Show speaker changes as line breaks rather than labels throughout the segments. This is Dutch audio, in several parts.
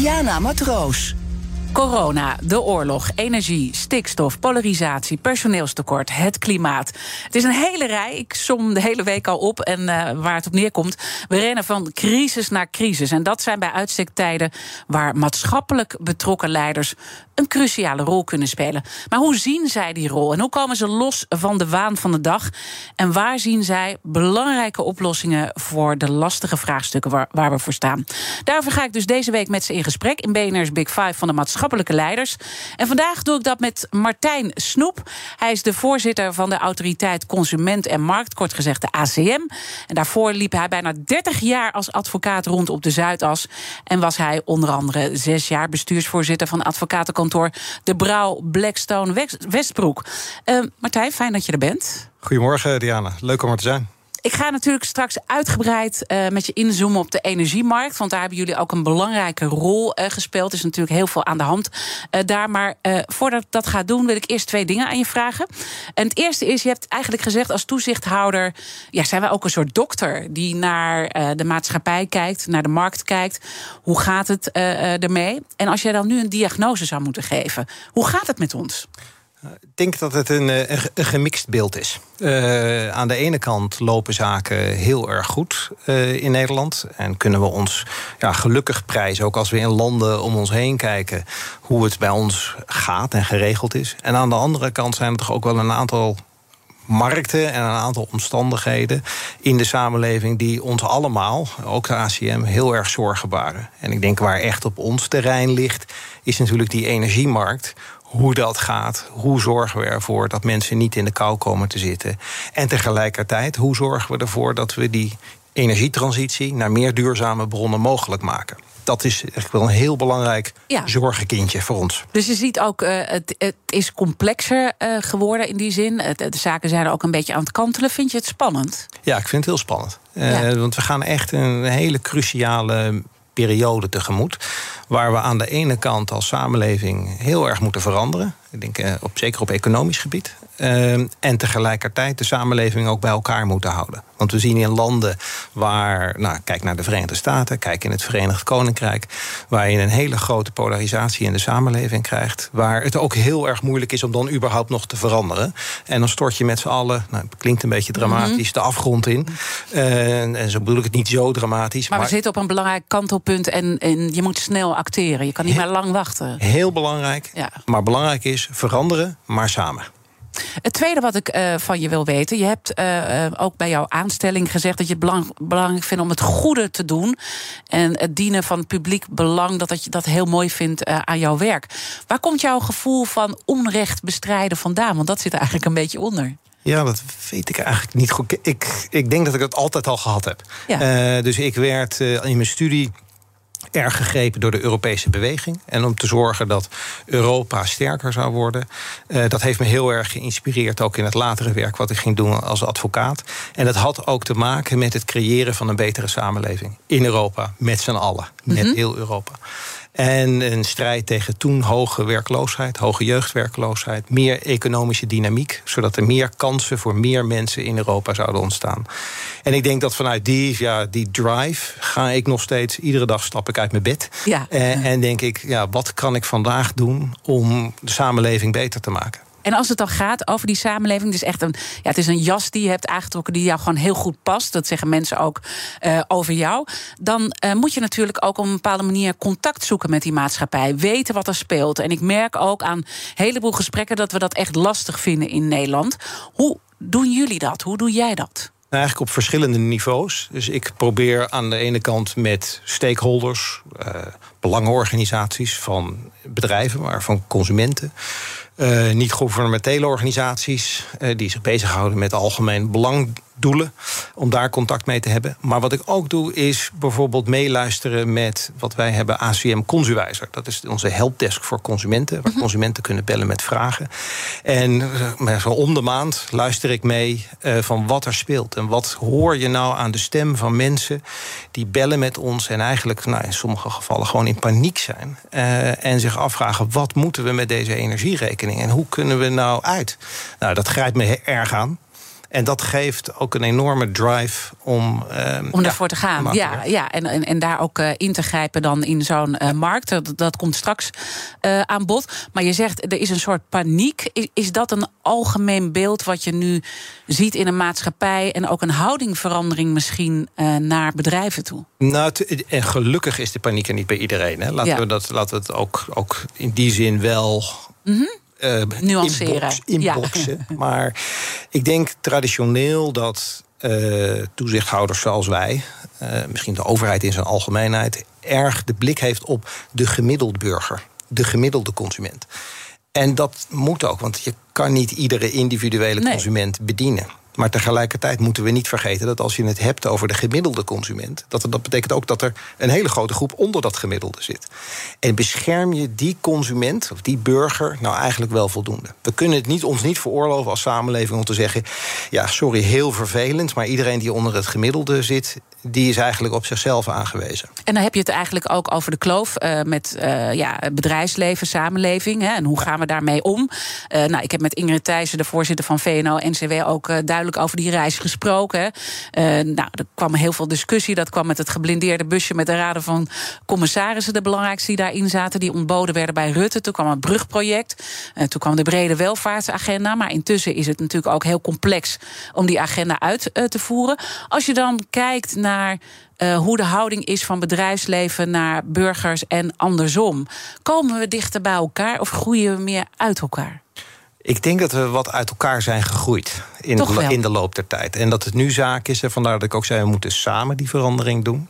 Diana Matroos.
Corona, de oorlog, energie, stikstof, polarisatie, personeelstekort, het klimaat. Het is een hele rij. Ik som de hele week al op. En uh, waar het op neerkomt, we rennen van crisis naar crisis. En dat zijn bij uitstek tijden waar maatschappelijk betrokken leiders een cruciale rol kunnen spelen. Maar hoe zien zij die rol? En hoe komen ze los van de waan van de dag? En waar zien zij belangrijke oplossingen voor de lastige vraagstukken waar, we voor staan? Daarover ga ik dus deze week met ze in gesprek in BNR's Big Five van de maatschappelijke leiders. En vandaag doe ik dat met Martijn Snoep. Hij is de voorzitter van de Autoriteit Consument en Markt, kort gezegd de ACM. En daarvoor liep hij bijna 30 jaar als advocaat rond op de Zuidas. En was hij onder andere zes jaar bestuursvoorzitter van advocatenkantoor de Brouw Blackstone Westbroek. Uh, Martijn, fijn dat je er bent.
Goedemorgen, Diana. Leuk om er te zijn.
Ik ga natuurlijk straks uitgebreid uh, met je inzoomen op de energiemarkt. Want daar hebben jullie ook een belangrijke rol uh, gespeeld. Er is natuurlijk heel veel aan de hand uh, daar. Maar voordat ik dat ga doen, wil ik eerst twee dingen aan je vragen. En het eerste is: je hebt eigenlijk gezegd als toezichthouder. Ja, zijn wij ook een soort dokter die naar de maatschappij kijkt, naar de markt kijkt. Hoe gaat het ermee? En als jij dan nu een diagnose zou moeten geven, hoe gaat het met ons?
Ik denk dat het een, een, een gemixt beeld is. Uh, aan de ene kant lopen zaken heel erg goed uh, in Nederland. En kunnen we ons ja, gelukkig prijzen, ook als we in landen om ons heen kijken, hoe het bij ons gaat en geregeld is. En aan de andere kant zijn er toch ook wel een aantal markten en een aantal omstandigheden in de samenleving die ons allemaal, ook de ACM, heel erg zorgen baren. En ik denk waar echt op ons terrein ligt, is natuurlijk die energiemarkt hoe dat gaat. Hoe zorgen we ervoor dat mensen niet in de kou komen te zitten? En tegelijkertijd, hoe zorgen we ervoor dat we die energietransitie naar meer duurzame bronnen mogelijk maken? Dat is echt wel een heel belangrijk ja. zorgenkindje voor ons.
Dus je ziet ook, uh, het, het, is complexer uh, geworden in die zin. Het, de zaken zijn er ook een beetje aan het kantelen. Vind je het spannend?
Ja, ik vind het heel spannend. Uh, ja. Want we gaan echt een hele cruciale periode tegemoet. Waar we aan de ene kant als samenleving heel erg moeten veranderen. Ik denk uh, op, zeker op economisch gebied. Uh, en tegelijkertijd de samenleving ook bij elkaar moeten houden. Want we zien in landen waar, nou, kijk naar de Verenigde Staten, kijk in het Verenigd Koninkrijk, waar je een hele grote polarisatie in de samenleving krijgt, waar het ook heel erg moeilijk is om dan überhaupt nog te veranderen. En dan stort je met z'n allen, nou, het klinkt een beetje dramatisch, mm -hmm. de afgrond in. Uh, en zo bedoel ik het niet zo dramatisch.
Maar, maar we zitten op een belangrijk kantelpunt en, en je moet snel acteren. Je kan niet meer lang wachten.
Heel belangrijk. Ja. Maar belangrijk is veranderen, maar samen.
Het tweede wat ik uh, van je wil weten. Je hebt uh, ook bij jouw aanstelling gezegd dat je het belang, belangrijk vindt om het goede te doen. En het dienen van het publiek belang, dat, dat je dat heel mooi vindt uh, aan jouw werk. Waar komt jouw gevoel van onrecht bestrijden vandaan? Want dat zit er eigenlijk een beetje onder.
Ja, dat weet ik eigenlijk niet goed. Ik, ik denk dat ik dat altijd al gehad heb. Ja. dus ik werd in mijn studie erg gegrepen door de Europese beweging. En om te zorgen dat Europa sterker zou worden. Uh, dat heeft me heel erg geïnspireerd, ook in het latere werk wat ik ging doen als advocaat. En dat had ook te maken met het creëren van een betere samenleving in Europa, met z'n allen, met mm -hmm. heel Europa. En een strijd tegen toen hoge werkloosheid, hoge jeugdwerkloosheid, meer economische dynamiek, zodat er meer kansen voor meer mensen in Europa zouden ontstaan. En ik denk dat vanuit die, ja, die drive ga ik nog steeds, iedere dag stap ik uit mijn bed. Ja. En, en denk ik, ja, wat kan ik vandaag doen om de samenleving beter te maken?
En als het dan gaat over die samenleving, dus echt een, ja, het is een jas die je hebt aangetrokken die jou gewoon heel goed past. Dat zeggen mensen ook uh, over jou. Dan uh, moet je natuurlijk ook op een bepaalde manier contact zoeken met die maatschappij. Weten wat er speelt. En ik merk ook aan een heleboel gesprekken dat we dat echt lastig vinden in Nederland. Hoe doen jullie dat? Hoe doe jij dat?
Nou, eigenlijk op verschillende niveaus. Dus ik probeer aan de ene kant met stakeholders, uh, belangenorganisaties van bedrijven, maar van consumenten uh, niet-governementele organisaties uh, die zich bezighouden met algemeen belang doelen om daar contact mee te hebben. Maar wat ik ook doe is bijvoorbeeld meeluisteren met wat wij hebben ACM Consuwijzer. Dat is onze helpdesk voor consumenten, waar mhm. consumenten kunnen bellen met vragen. En uh, zo om de maand luister ik mee uh, van wat er speelt en wat hoor je nou aan de stem van mensen die bellen met ons en eigenlijk nou, in sommige gevallen gewoon in paniek zijn uh, en zich afvragen wat moeten we met deze energierekening en hoe kunnen we nou uit? Nou, dat grijpt me erg aan. En dat geeft ook een enorme drive om.
Uh, om ervoor te gaan. Ja, ja. En, en, en daar ook uh, in te grijpen dan in zo'n uh, markt. Dat, dat komt straks uh, aan bod. Maar je zegt er is een soort paniek. Is, is dat een algemeen beeld wat je nu ziet in een maatschappij? En ook een houdingverandering misschien naar bedrijven toe?
Nou, en gelukkig is de paniek er niet bij iedereen. Hè. Laten, ja. we dat, laten we het ook, ook in die zin wel. Mm -hmm
uh, Nuanceren.
inboxen. Ja. Maar ik denk traditioneel dat uh, toezichthouders zoals wij, uh, misschien de overheid in zijn algemeenheid, erg de blik heeft op de gemiddelde burger, de gemiddelde consument. En dat moet ook, want je kan niet iedere individuele nee. consument bedienen. Maar tegelijkertijd moeten we niet vergeten dat als je het hebt over de gemiddelde consument, dat, dat betekent ook dat er een hele grote groep onder dat gemiddelde zit. En bescherm je die consument of die burger nou eigenlijk wel voldoende? We kunnen het niet, ons niet veroorloven als samenleving om te zeggen: ja, sorry, heel vervelend, maar iedereen die onder het gemiddelde zit, die is eigenlijk op zichzelf aangewezen.
En dan heb je het eigenlijk ook over de kloof uh, met uh, ja, bedrijfsleven, samenleving. Hè, en hoe gaan we daarmee om? Uh, nou, ik heb met Ingrid Thijssen, de voorzitter van VNO-NCW, ook duidelijk over die reis gesproken. nou, er kwam heel veel discussie. Dat kwam met het geblindeerde busje met de raden van commissarissen, de belangrijkste die daarin zaten, die ontboden werden bij Rutte. Toen kwam een brugproject. toen kwam de brede welvaartsagenda. Maar intussen is het natuurlijk ook heel complex om die agenda uit te voeren. Als je dan kijkt naar uh, hoe de houding is van bedrijfsleven naar burgers en andersom. Komen we dichter bij elkaar of groeien we meer uit elkaar?
Ik denk dat we wat uit elkaar zijn gegroeid in, de, in de loop der tijd. En dat het nu zaak is, en vandaar dat ik ook zei... we moeten samen die verandering doen.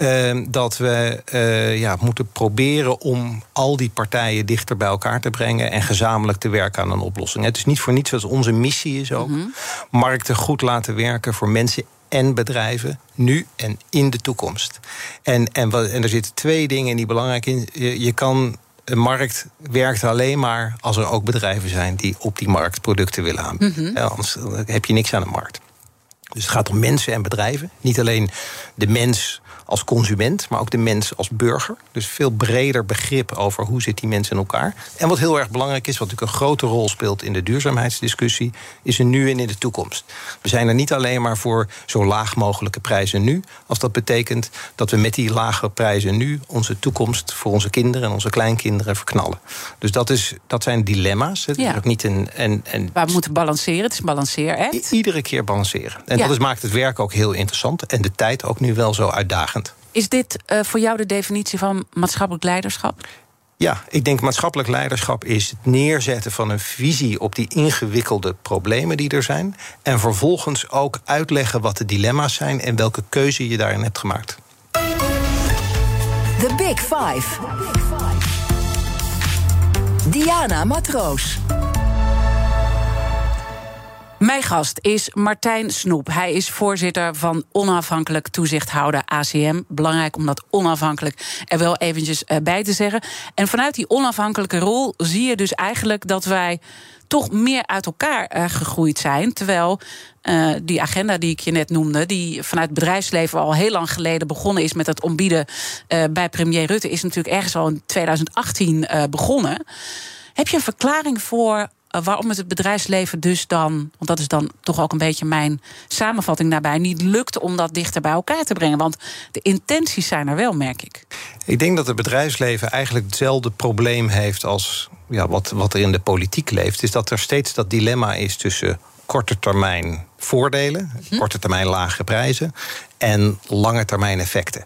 Uh, dat we uh, ja, moeten proberen om al die partijen dichter bij elkaar te brengen... en gezamenlijk te werken aan een oplossing. Het is niet voor niets dat onze missie is ook. Mm -hmm. Markten goed laten werken voor mensen en bedrijven, nu en in de toekomst. En, en, en er zitten twee dingen die belangrijk zijn. Je, je kan een markt werkt alleen maar als er ook bedrijven zijn die op die markt producten willen aanbieden. Mm -hmm. Anders heb je niks aan de markt. Dus het gaat om mensen en bedrijven. Niet alleen de mens als consument, maar ook de mens als burger. Dus veel breder begrip over hoe zit die mensen in elkaar. En wat heel erg belangrijk is, wat natuurlijk een grote rol speelt in de duurzaamheidsdiscussie, is er nu en in de toekomst. We zijn er niet alleen maar voor zo laag mogelijke prijzen nu, als dat betekent dat we met die lage prijzen nu onze toekomst voor onze kinderen en onze kleinkinderen verknallen. Dus dat, is, dat zijn dilemma's. Het ja. is ook niet een, en, en
Waar we moeten balanceren, het is balanceer.
Iedere keer balanceren. En ja. dat is, maakt het werk ook heel interessant en de tijd ook nu wel zo uitdagend.
Is dit uh, voor jou de definitie van maatschappelijk leiderschap?
Ja, ik denk maatschappelijk leiderschap is het neerzetten van een visie op die ingewikkelde problemen die er zijn. En vervolgens ook uitleggen wat de dilemma's zijn en welke keuze je daarin hebt gemaakt.
The Big Five. Diana Matroos.
Mijn gast is Martijn Snoep. Hij is voorzitter van onafhankelijk toezichthouder ACM. Belangrijk om dat onafhankelijk er wel eventjes eh, bij te zeggen. En vanuit die onafhankelijke rol zie je dus eigenlijk dat wij toch meer uit elkaar uh, gegroeid zijn. Terwijl uh, die agenda die ik je net noemde, die vanuit het bedrijfsleven al heel lang geleden begonnen is met het ontbieden bij premier Rutte, is natuurlijk ergens al in 2018 begonnen. Heb je een verklaring voor waarom het het bedrijfsleven dus dan, want dat is dan toch ook een beetje mijn samenvatting daarbij, niet lukt om dat dichter bij elkaar te brengen. Want de intenties zijn er wel, merk ik.
Ik denk dat het bedrijfsleven eigenlijk hetzelfde probleem heeft als ja, wat, wat er in de politiek leeft. Is dat er steeds dat dilemma is tussen korte termijn voordelen, hm. korte termijn lage prijzen en lange termijn effecten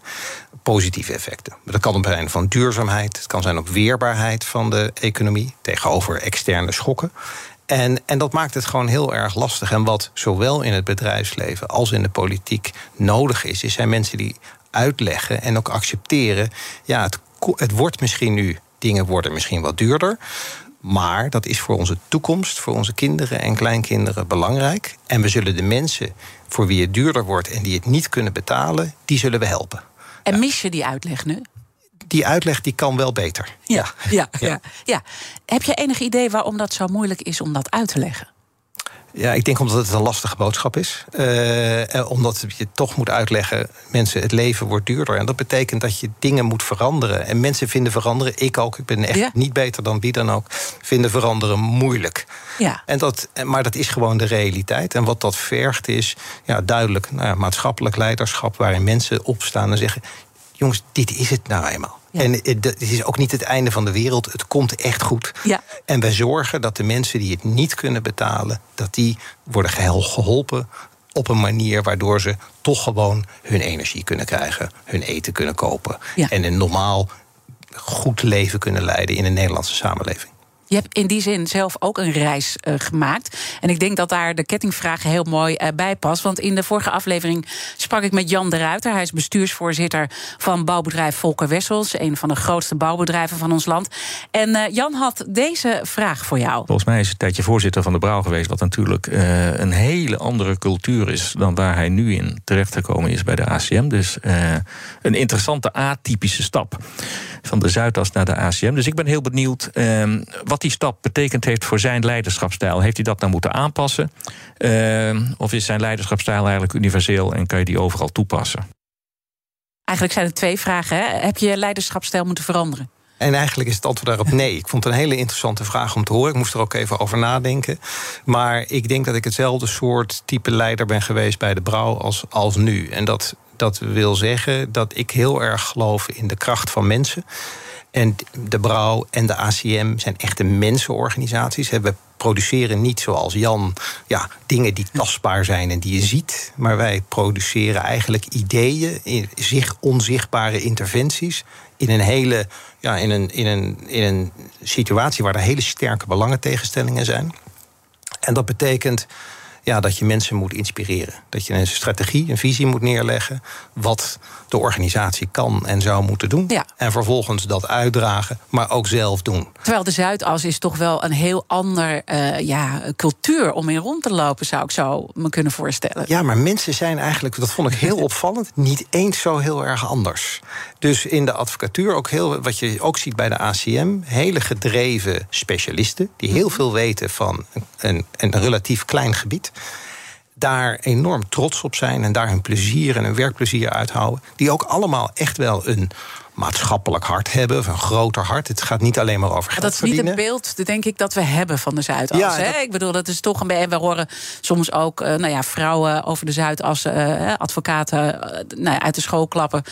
positieve effecten. Dat kan op zijn van duurzaamheid, het kan zijn op weerbaarheid van de economie tegenover externe schokken. En, en dat maakt het gewoon heel erg lastig. En wat zowel in het bedrijfsleven als in de politiek nodig is, is zijn mensen die uitleggen en ook accepteren. Ja, het, het wordt misschien nu, dingen worden misschien wat duurder. Maar dat is voor onze toekomst, voor onze kinderen en kleinkinderen belangrijk. En we zullen de mensen voor wie het duurder wordt en die het niet kunnen betalen, die zullen we helpen.
En mis je die uitleg nu?
Die uitleg die kan wel beter.
Ja, ja, ja. ja. Heb je enig idee waarom dat zo moeilijk is om dat uit te leggen?
Ja, ik denk omdat het een lastige boodschap is. Uh, omdat je toch moet uitleggen, mensen, het leven wordt duurder. En dat betekent dat je dingen moet veranderen. En mensen vinden veranderen, ik ook, ik ben echt niet beter dan wie dan ook, vinden veranderen moeilijk. Ja. En dat, maar dat is gewoon de realiteit. En wat dat vergt is ja, duidelijk nou ja, maatschappelijk leiderschap... waarin mensen opstaan en zeggen, jongens, dit is het nou eenmaal. En het is ook niet het einde van de wereld. Het komt echt goed. Ja. En wij zorgen dat de mensen die het niet kunnen betalen, dat die worden geholpen op een manier waardoor ze toch gewoon hun energie kunnen krijgen, hun eten kunnen kopen en een normaal goed leven kunnen leiden in een Nederlandse samenleving.
Je hebt in die zin zelf ook een reis uh, gemaakt. En ik denk dat daar de kettingvraag heel mooi uh, bij past. Want in de vorige aflevering sprak ik met Jan de Ruiter. Hij is bestuursvoorzitter van bouwbedrijf Volker Wessels. Een van de grootste bouwbedrijven van ons land. En uh, Jan had deze vraag voor jou.
Volgens mij is hij een tijdje voorzitter van de Brouw geweest. Wat natuurlijk een hele andere cultuur is dan waar hij nu in terechtgekomen is bij de ACM. Dus een interessante atypische stap van de Zuidas naar de ACM. Dus ik ben heel benieuwd ehm, wat die stap betekend heeft voor zijn leiderschapsstijl. Heeft hij dat nou moeten aanpassen? Ehm, of is zijn leiderschapsstijl eigenlijk universeel en kan je die overal toepassen?
Eigenlijk zijn er twee vragen. Hè? Heb je leiderschapsstijl moeten veranderen?
En eigenlijk is het antwoord daarop nee. Ik vond het een hele interessante vraag om te horen. Ik moest er ook even over nadenken. Maar ik denk dat ik hetzelfde soort type leider ben geweest bij de Brouw als, als nu. En dat dat wil zeggen dat ik heel erg geloof in de kracht van mensen. En de Brouw en de ACM zijn echte mensenorganisaties. We produceren niet zoals Jan ja, dingen die tastbaar zijn en die je ziet. Maar wij produceren eigenlijk ideeën, zich onzichtbare interventies. In een hele ja, in een, in een, in een situatie waar er hele sterke belangentegenstellingen zijn. En dat betekent ja, dat je mensen moet inspireren. Dat je een strategie, een visie moet neerleggen. Wat de organisatie kan en zou moeten doen. Ja. En vervolgens dat uitdragen, maar ook zelf doen.
Terwijl de Zuidas is toch wel een heel ander uh, ja, cultuur om in rond te lopen, zou ik zo me kunnen voorstellen.
Ja, maar mensen zijn eigenlijk, dat vond ik heel opvallend, niet eens zo heel erg anders. Dus in de advocatuur ook heel, wat je ook ziet bij de ACM, hele gedreven specialisten die heel mhm. veel weten van een, een relatief klein gebied daar enorm trots op zijn en daar hun plezier en hun werkplezier uithouden. Die ook allemaal echt wel een maatschappelijk hart hebben, of een groter hart. Het gaat niet alleen maar over geld
Dat is
niet
het beeld, denk ik, dat we hebben van de Zuidas. Ja, hè? Ik bedoel, dat is toch een beetje... We horen soms ook uh, nou ja, vrouwen over de Zuidas, uh, advocaten uh, nou ja, uit de school klappen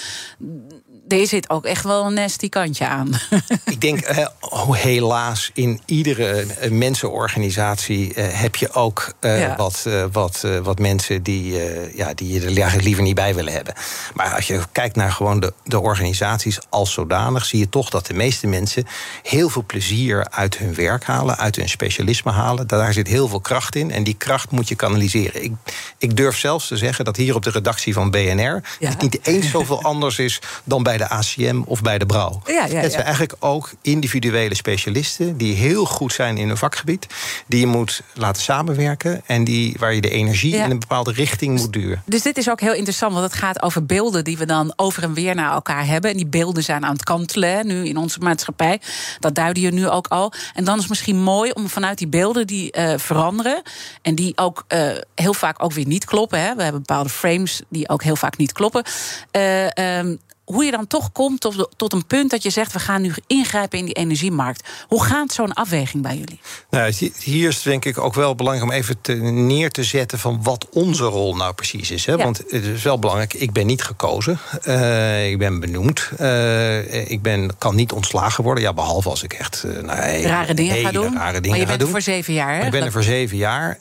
er zit ook echt wel een nasty kantje aan.
Ik denk, eh, helaas, in iedere eh, mensenorganisatie eh, heb je ook wat, wat, wat mensen die, ja, die je er liever niet bij willen hebben. Maar als je kijkt naar gewoon de, de organisaties als zodanig, zie je toch dat de meeste mensen heel veel plezier uit hun werk halen, uit hun specialisme halen. Daar zit heel veel kracht in en die kracht moet je kanaliseren. Ik, ik durf zelfs te zeggen dat hier op de redactie van BNR het niet eens zoveel anders is dan bij de ACM of bij de Brouw. Ja, ja, Het zijn eigenlijk ook individuele specialisten die heel goed zijn in hun vakgebied, die je moet laten samenwerken en die, waar je de energie in een bepaalde richting moet duwen.
Dus dit is ook heel interessant, want het gaat over beelden die we dan over en weer naar elkaar hebben. En die beelden zijn aan het kantelen nu in onze maatschappij. Dat duiden je nu ook al. En dan is het misschien mooi om vanuit die beelden die uh, veranderen en die ook uh, heel vaak ook weer niet kloppen. Hè. We hebben bepaalde frames die ook heel vaak niet kloppen. Uh, um, hoe je dan toch komt tot, tot een punt dat je zegt: we gaan nu ingrijpen in die energiemarkt. Hoe gaat zo'n afweging bij jullie?
Nou, hier is denk ik ook wel belangrijk om even te, neer te zetten van wat onze rol nou precies is. Hè? Want het is wel belangrijk, ik ben niet gekozen. Uh, ik ben benoemd. Uh, ik ben, kan niet ontslagen worden. Ja, behalve als ik echt uh, nou,
rare dingen ga doen.
Rare
dingen maar je bent er voor zeven jaar. Hè?
Ik ben er voor zeven jaar.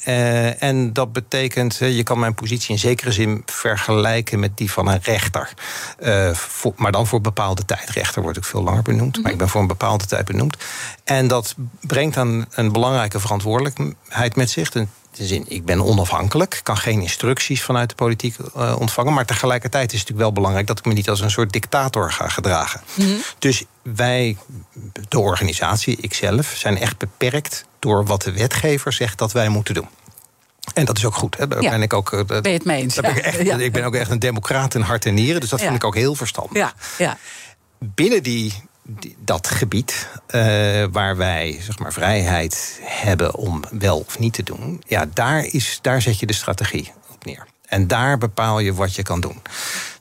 en dat betekent, je kan mijn positie in zekere zin vergelijken met die van een rechter voor, maar dan voor bepaalde tijd. Rechter wordt ook veel langer benoemd, maar ik ben voor een bepaalde tijd benoemd. En dat brengt dan een belangrijke verantwoordelijkheid met zich. In de zin, ik ben onafhankelijk, kan geen instructies vanuit de politiek uh, ontvangen. Maar tegelijkertijd is het natuurlijk wel belangrijk dat ik me niet als een soort dictator ga gedragen. Dus wij, de organisatie, ikzelf, zijn echt beperkt door wat de wetgever zegt dat wij moeten doen. En dat is ook goed. Hè. Daar
Ja.
ben ik ook. eh,
Ben je het mee eens?
ben ik, echt,
Ja.
ik ben ook echt een democraat in hart en nieren. Dus dat vind ik ook heel verstandig.
Ja, ja.
Binnen die, die- dat gebied eh, waar wij zeg maar, vrijheid hebben om wel of niet te doen, ja, daar, is, daar zet je de strategie op neer. En daar bepaal je wat je kan doen.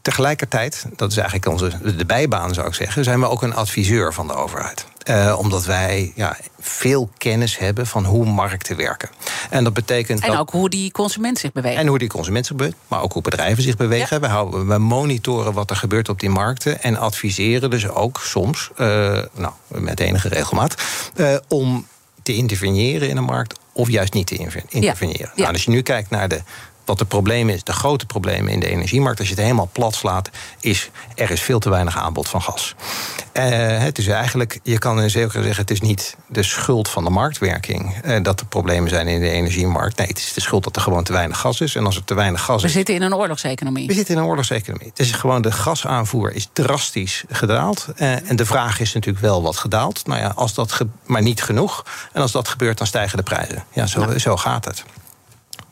Tegelijkertijd, dat is eigenlijk onze, de bijbaan zou ik zeggen, zijn we ook een adviseur van de overheid. Eh, omdat wij ja, veel kennis hebben van hoe markten werken. En dat betekent
En ook hoe die consument zich beweegt.
en hoe die consument zich beweegt, maar ook hoe bedrijven zich bewegen. We, houden, we monitoren wat er gebeurt op die markten en adviseren dus ook soms, eh, nou, met enige regelmaat, eh, om te interveneren in een markt of juist niet te inter- interveneren.
Ja.
Nou, als je nu kijkt naar de, wat de probleem is, de grote problemen in de energiemarkt, als je het helemaal plat slaat, is er is veel te weinig aanbod van gas. Eh, het is eigenlijk, je kan in zekere zeggen, het is niet de schuld van de marktwerking eh, dat er problemen zijn in de energiemarkt. Nee, het is de schuld dat er gewoon te weinig gas is. En als er te weinig gas
We
is.
zitten in een oorlogseconomie.
We zitten in een oorlogseconomie. Het is gewoon de gasaanvoer is drastisch gedaald. Eh, en de vraag is natuurlijk wel wat gedaald. Nou ja, als dat maar niet genoeg. En als dat gebeurt, dan stijgen de prijzen. Ja, zo, zo gaat het.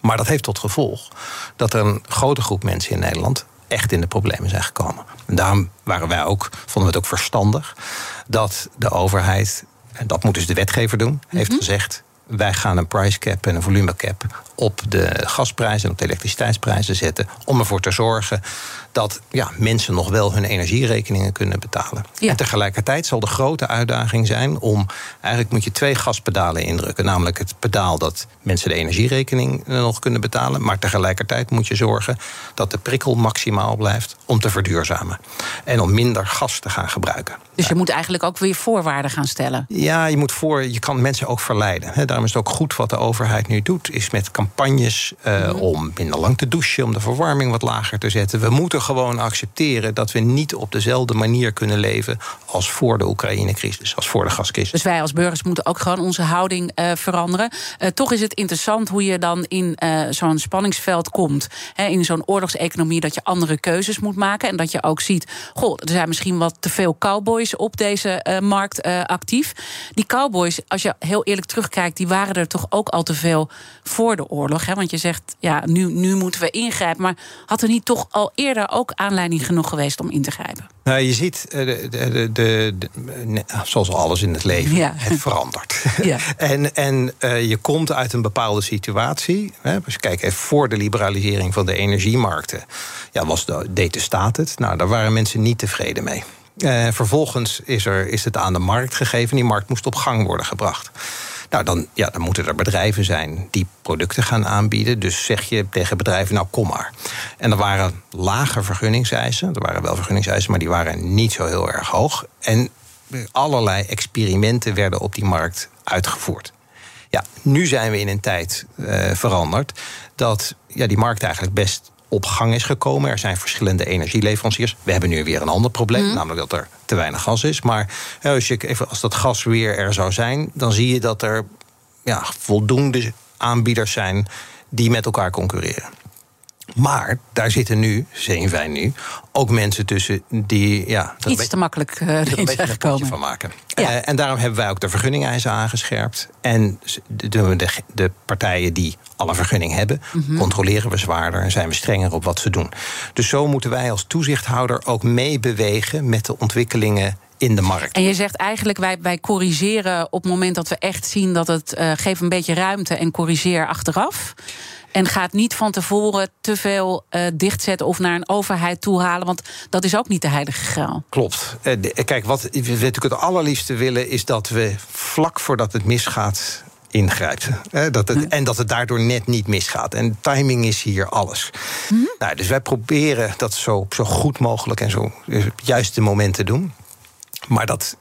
Maar dat heeft tot gevolg dat er een grote groep mensen in Nederland echt in de problemen zijn gekomen. En daarom waren wij ook, vonden we het ook verstandig dat de overheid, en dat moet dus de wetgever doen, heeft gezegd. Wij gaan een price cap en een volume cap op de gasprijzen en op de elektriciteitsprijzen zetten. Om ervoor te zorgen dat ja, mensen nog wel hun energierekeningen kunnen betalen.
Ja.
En tegelijkertijd zal de grote uitdaging zijn om. Eigenlijk moet je twee gaspedalen indrukken. Namelijk het pedaal dat mensen de energierekening nog kunnen betalen. Maar tegelijkertijd moet je zorgen dat de prikkel maximaal blijft om te verduurzamen. En om minder gas te gaan gebruiken.
Dus je moet eigenlijk ook weer voorwaarden gaan stellen.
Ja, je moet voor, je kan mensen ook verleiden. Daarom is het ook goed wat de overheid nu doet, is met campagnes eh, om minder lang te douchen, om de verwarming wat lager te zetten. We moeten gewoon accepteren dat we niet op dezelfde manier kunnen leven als voor de Oekraïne-crisis, als voor de gascrisis.
Dus wij als burgers moeten ook gewoon onze houding eh, veranderen. Eh, toch is het interessant hoe je dan in zo'n spanningsveld komt. Hè, in zo'n oorlogseconomie dat je andere keuzes moet maken. En dat je ook ziet, goh, er zijn misschien wat te veel cowboys op deze markt actief. Die cowboys, als je heel eerlijk terugkijkt, die waren er toch ook al te veel voor de oorlog. Hè? Want je zegt, ja, nu, nu moeten we ingrijpen. Maar had er niet toch al eerder ook aanleiding genoeg geweest om in te grijpen?
Nou, je ziet, eh, de, de, de, de- zoals alles in het leven,
Ja.
het verandert.
Ja.
en en eh, je komt uit een bepaalde situatie. Hè, als je kijkt even voor de liberalisering van de energiemarkten, ja, was de, deed de staat het. Nou, daar waren mensen niet tevreden mee. Eh, vervolgens is, er, is het aan de markt gegeven. Die markt moest op gang worden gebracht. Nou, dan, ja, dan moeten er bedrijven zijn die producten gaan aanbieden. Dus zeg je tegen bedrijven, nou kom maar. En er waren lage vergunningseisen. Er waren wel vergunningseisen, maar die waren niet zo heel erg hoog. En allerlei experimenten werden op die markt uitgevoerd. Ja, nu zijn we in een tijd eh, veranderd dat ja, die markt eigenlijk best op gang is gekomen. Er zijn verschillende energieleveranciers. We hebben nu weer een ander probleem, namelijk dat er te weinig gas is. Maar ja, als, je even, als dat gas weer er zou zijn, dan zie je dat er ja, voldoende aanbieders zijn die met elkaar concurreren. Maar daar zitten nu, zien wij nu, ook mensen tussen die ja, een
Iets
beetje-
te makkelijk erin
beetje
zijn gekomen.
van maken.
Ja.
Eh, en daarom hebben wij ook de vergunningeisen aangescherpt. En de, de, de, partijen die al een vergunning hebben,
Mhm.
controleren we zwaarder en zijn we strenger op wat ze doen. Dus zo moeten wij als toezichthouder ook meebewegen met de ontwikkelingen in de markt.
En je zegt eigenlijk, wij, wij corrigeren op het moment dat we echt zien dat het uh, geeft een beetje ruimte en corrigeer achteraf. En gaat niet van tevoren te veel uh, dichtzetten of naar een overheid toe halen. Want dat is ook niet de heilige graal.
Klopt. Uh, de, kijk, wat we natuurlijk het allerliefste willen is dat we vlak voordat het misgaat ingrijpt. Hè, dat het, en dat het daardoor net niet misgaat. En timing is hier alles. Mm-hmm. Nou, dus wij proberen dat zo, zo goed mogelijk en zo juiste moment te doen. Maar dat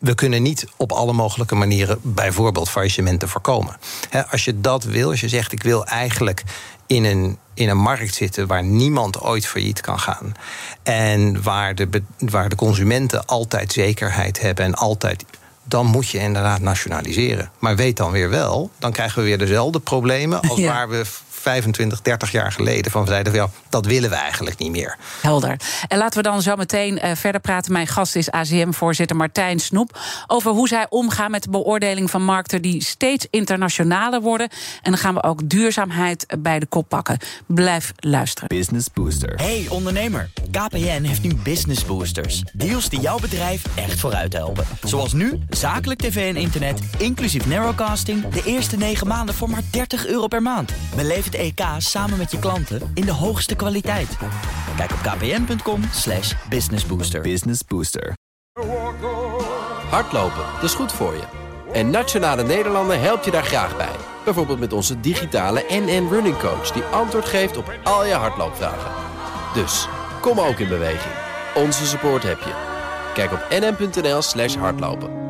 we kunnen niet op alle mogelijke manieren bijvoorbeeld faillissementen voorkomen. als je dat wil, als je zegt ik wil eigenlijk in een, in een markt zitten waar niemand ooit failliet kan gaan. En waar de, waar de consumenten altijd zekerheid hebben en altijd dan moet je inderdaad nationaliseren. Maar weet dan weer wel, dan krijgen we weer dezelfde problemen als waar we 25, 30 jaar geleden van zeiden van ja, dat willen we eigenlijk niet meer.
Helder. En laten we dan zo meteen uh, verder praten. Mijn gast is ACM-voorzitter Martijn Snoep. Over hoe zij omgaan met de beoordeling van markten die steeds internationaler worden. En dan gaan we ook duurzaamheid bij de kop pakken. Blijf luisteren.
Business Booster. Hey ondernemer, KPN heeft nu Business Boosters. Deals die jouw bedrijf echt vooruit helpen. Zoals nu, zakelijk tv en internet, inclusief narrowcasting... de eerste 9 maanden voor maar 30 euro per maand. Beleef het EK samen met je klanten in de hoogste kwaliteit. Kijk op kpn.com slash businessbooster.
Business Booster. Hardlopen, dat is goed voor je. En Nationale Nederlanden helpt je daar graag bij. Bijvoorbeeld met onze digitale NN Running Coach... die antwoord geeft op al je hardloopvragen. Dus, kom ook in beweging. Onze support heb je. Kijk op nn.nl slash hardlopen.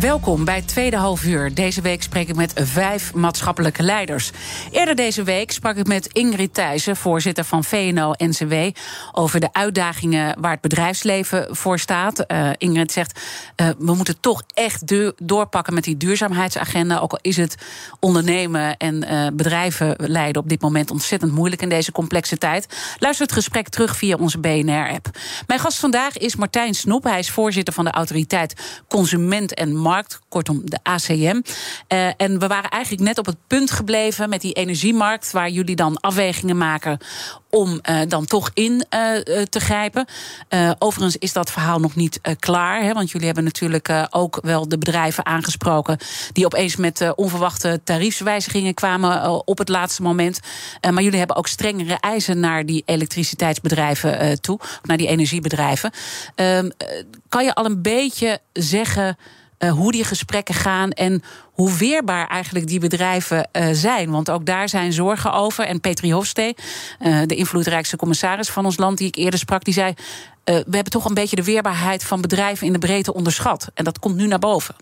Welkom bij tweede half uur. Deze week spreek ik met vijf maatschappelijke leiders. Eerder deze week sprak ik met Ingrid Thijssen, voorzitter van VNO-NCW... over de uitdagingen waar het bedrijfsleven voor staat. Uh, Ingrid zegt, uh, we moeten toch echt doorpakken met die duurzaamheidsagenda... ook al is het ondernemen en uh, bedrijven leiden op dit moment ontzettend moeilijk... in deze complexe tijd. Luister het gesprek terug via onze BNR-app. Mijn gast vandaag is Martijn Snoep. Hij is voorzitter van de autoriteit Consument en markt, kortom de ACM. Uh, en we waren eigenlijk net op het punt gebleven met die energiemarkt, waar jullie dan afwegingen maken om uh, dan toch in uh, te grijpen. Overigens is dat verhaal nog niet klaar. Hè, want jullie hebben natuurlijk ook wel de bedrijven aangesproken. die opeens met onverwachte tariefswijzigingen kwamen op het laatste moment. maar jullie hebben ook strengere eisen naar die elektriciteitsbedrijven toe. Naar die energiebedrijven. Ehm, kan je al een beetje zeggen uh, hoe die gesprekken gaan en hoe weerbaar eigenlijk die bedrijven uh, zijn. Want ook daar zijn zorgen over. En Petri Hofstee, uh, de invloedrijkste commissaris van ons land, die ik eerder sprak, die zei: we hebben toch een beetje de weerbaarheid van bedrijven in de breedte onderschat. En dat komt nu naar boven.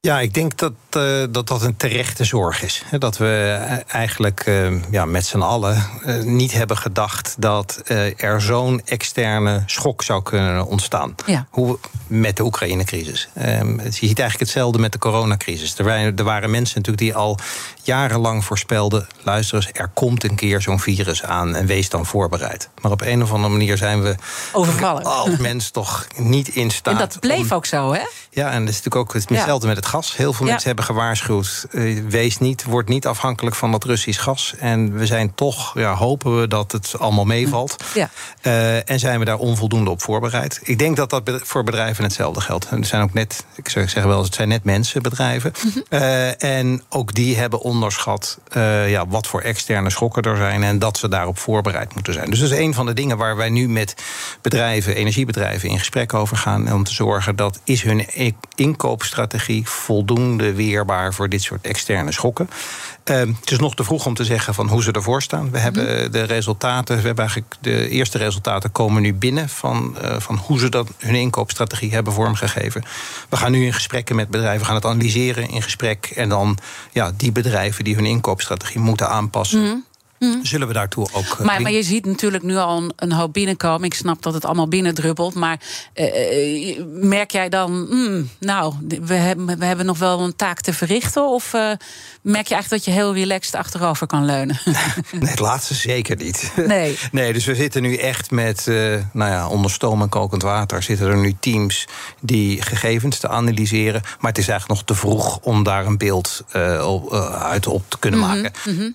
Ja, ik denk dat, uh, dat dat een terechte zorg is. Dat we eigenlijk uh, ja, met z'n allen uh, niet hebben gedacht dat er zo'n externe schok zou kunnen ontstaan. Ja. Hoe, met de Oekraïne-crisis. Um, je ziet eigenlijk hetzelfde met de coronacrisis. Er waren, er waren mensen natuurlijk die al jarenlang voorspelden: luister eens, er komt een keer zo'n virus aan en wees dan voorbereid. Maar op een of andere manier zijn we
overvallen.
Als mens toch niet in staat.
En dat bleef ook zo, hè?
Ja, en dat is natuurlijk ook hetzelfde met het gas. Heel veel mensen hebben gewaarschuwd: uh, wees niet, word niet afhankelijk van dat Russisch gas. En we zijn toch, ja, hopen we dat het allemaal meevalt. Ja. Uh, en zijn we daar onvoldoende op voorbereid. Ik denk dat dat voor bedrijven hetzelfde geldt. En er zijn ook net, ik zou zeggen wel, het zijn net mensen, bedrijven. uh, en ook die hebben onderschat ja, wat voor externe schokken er zijn en dat ze daarop voorbereid moeten zijn. Dus dat is een van de dingen waar wij nu met bedrijven, energiebedrijven in gesprek over gaan. Om te zorgen dat is hun e- inkoopstrategie voldoende weerbaar voor dit soort externe schokken. Uh, het is nog te vroeg om te zeggen van hoe ze ervoor staan. We hebben mhm. de resultaten, we hebben eigenlijk de eerste resultaten komen nu binnen van, uh, van hoe ze dat, hun inkoopstrategie hebben vormgegeven. We gaan nu in gesprekken met bedrijven, we gaan het analyseren in gesprek. En dan ja, die bedrijven die hun inkoopstrategie moeten aanpassen. Mhm. Mm. Zullen we daartoe ook.
Eh, maar, maar, je ziet natuurlijk nu al een, een, hoop binnenkomen. Ik snap dat het allemaal binnendruppelt. Maar uh, merk jij dan, mm, nou, we hebben, we hebben nog wel een taak te verrichten? Of uh, merk je eigenlijk dat je heel relaxed achterover kan leunen?
nee, het laatste zeker niet.
Nee.
nee, dus we zitten nu echt met, nou ja, onder stoom en kokend water zitten er nu teams die gegevens te analyseren. Maar het is eigenlijk nog te vroeg om daar een beeld uit op te kunnen mhm, maken. Mhm.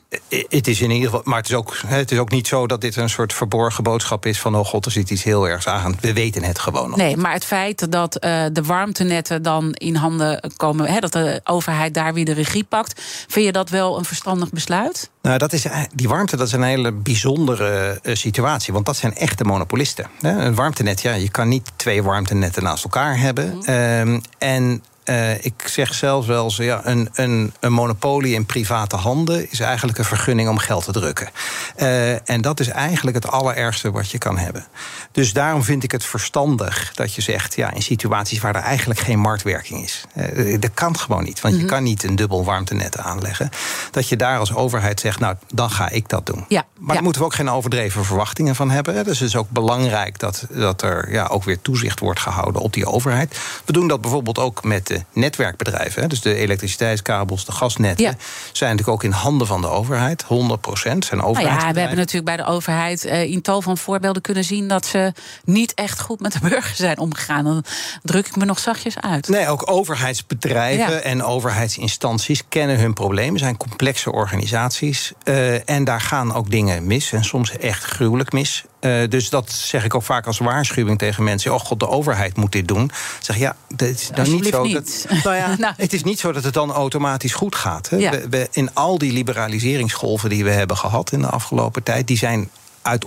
Het is in ieder geval geval, maar het is, ook, het is ook niet zo dat dit een soort verborgen boodschap is van: oh god, er zit iets heel ergs aan. We weten het gewoon nog.
Nee, maar het feit dat uh, de warmtenetten dan in handen komen, hè, dat de overheid daar weer de regie pakt, vind je dat wel een verstandig besluit?
Nou, dat is, die warmte dat is een hele bijzondere uh, situatie. Want dat zijn echte monopolisten. Hè? Een warmtenet, ja, je kan niet twee warmtenetten naast elkaar hebben. Mm. Um, en uh, ik zeg zelfs wel eens, ja, een, een, een, monopolie in private handen is eigenlijk een vergunning om geld te drukken. Uh, en dat is eigenlijk het allerergste wat je kan hebben. Dus daarom vind ik het verstandig dat je zegt, ja, in situaties waar er eigenlijk geen marktwerking is. Uh, dat kan gewoon niet, want mm -hmm. je kan niet een dubbel warmtenet aanleggen. Dat je daar als overheid zegt, nou, dan ga ik dat doen.
Ja,
maar ja. daar moeten we ook geen overdreven verwachtingen van hebben. Dus het is ook belangrijk dat, dat er ja, ook weer toezicht wordt gehouden op die overheid. We doen dat bijvoorbeeld ook met netwerkbedrijven. Dus de elektriciteitskabels, de gasnetten. Ja. zijn natuurlijk ook in handen van de overheid. 100 procent zijn overheid.
Nou ja, we hebben natuurlijk bij de overheid uh, in tal van voorbeelden kunnen zien dat ze niet echt goed met de burger zijn omgegaan. Dan druk ik me nog zachtjes uit.
Nee, ook overheidsbedrijven ja. en overheidsinstanties kennen hun problemen. zijn complexe organisaties. Uh, en daar gaan ook dingen mis. En soms echt gruwelijk mis. Uh, dus dat zeg ik ook vaak als waarschuwing tegen mensen. Oh god, de overheid moet dit doen. Zeg ja, dat is dan niet zo.
Niet.
Dat, nou ja, nou. Het is niet zo dat het dan automatisch goed gaat. Hè. Ja. We, we, in al die liberaliseringsgolven die we hebben gehad in de afgelopen tijd, die zijn uit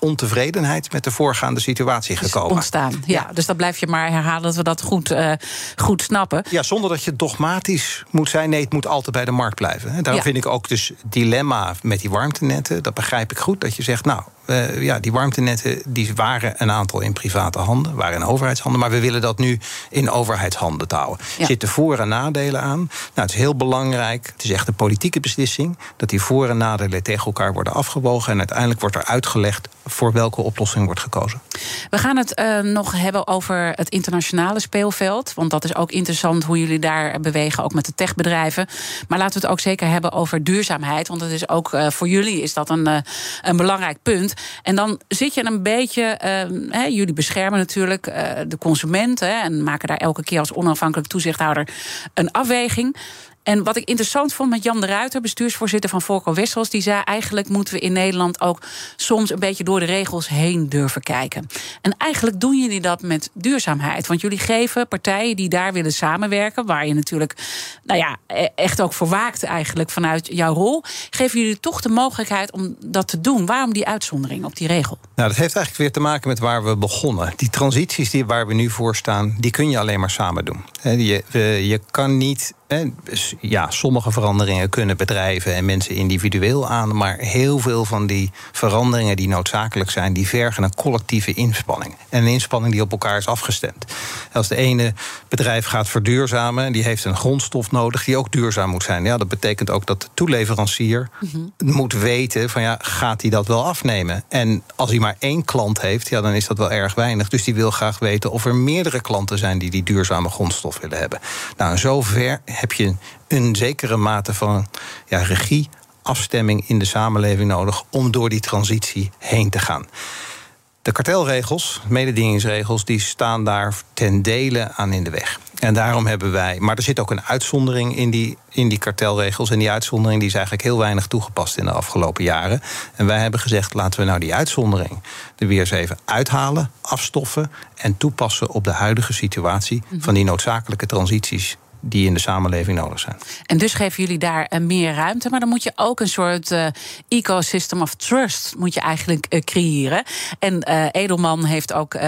ontevredenheid met de voorgaande situatie gekomen.
Ontstaan, ja. ja. Dus dat blijf je maar herhalen dat we dat goed, uh, goed snappen.
Ja, zonder dat je dogmatisch moet zijn. Nee, het moet altijd bij de markt blijven. Daarom ja. vind ik ook dus dilemma met die warmtenetten. Dat begrijp ik goed. Dat je zegt, nou, uh, ja, die warmtenetten die waren een aantal in private handen, waren in overheidshanden. Maar we willen dat nu in overheidshanden houden. Er ja. zitten voor- en nadelen aan. Nou, het is heel belangrijk, het is echt een politieke beslissing, dat die voor- en nadelen tegen elkaar worden afgewogen. En uiteindelijk wordt er uitgelegd voor welke oplossing wordt gekozen.
We gaan het uh, nog hebben over het internationale speelveld. Want dat is ook interessant hoe jullie daar bewegen, ook met de techbedrijven. Maar laten we het ook zeker hebben over duurzaamheid. Want het is ook uh, voor jullie is dat een, uh, een belangrijk punt. En dan zit je een beetje. Hè, jullie beschermen natuurlijk de consumenten. En maken daar elke keer als onafhankelijk toezichthouder een afweging. En wat ik interessant vond met Jan de Ruiter, bestuursvoorzitter van Volker Wessels, die zei eigenlijk moeten we in Nederland ook soms een beetje door de regels heen durven kijken. En eigenlijk doen jullie dat met duurzaamheid. Want jullie geven partijen die daar willen samenwerken, waar je natuurlijk nou ja, echt ook voor waakt eigenlijk vanuit jouw rol, geven jullie toch de mogelijkheid om dat te doen. Waarom die uitzondering op die regel?
Nou, dat heeft eigenlijk weer te maken met waar we begonnen. Die transities die, waar we nu voor staan, die kun je alleen maar samen doen. Je, je kan niet ja, sommige veranderingen kunnen bedrijven en mensen individueel aan. Maar heel veel van die veranderingen die noodzakelijk zijn, die vergen een collectieve inspanning. En een inspanning die op elkaar is afgestemd. Als de ene bedrijf gaat verduurzamen, die heeft een grondstof nodig die ook duurzaam moet zijn. Ja, dat betekent ook dat de toeleverancier mm-hmm. moet weten van ja, gaat hij dat wel afnemen? En als hij maar één klant heeft, ja, dan is dat wel erg weinig. Dus die wil graag weten of er meerdere klanten zijn die die duurzame grondstof willen hebben. Nou, zover heb je een zekere mate van ja, regie, afstemming in de samenleving nodig om door die transitie heen te gaan. De kartelregels, mededingingsregels, die staan daar ten dele aan in de weg. En daarom hebben wij. Maar er zit ook een uitzondering in die, in die kartelregels. En die uitzondering die is eigenlijk heel weinig toegepast in de afgelopen jaren. En wij hebben gezegd: laten we nou die uitzondering er weer eens even uithalen, afstoffen. en toepassen op de huidige situatie van die noodzakelijke transities die in de samenleving nodig zijn.
En dus geven jullie daar uh, meer ruimte, maar dan moet je ook een soort uh, ecosystem of trust moet je eigenlijk uh, creëren. En Edelman heeft ook,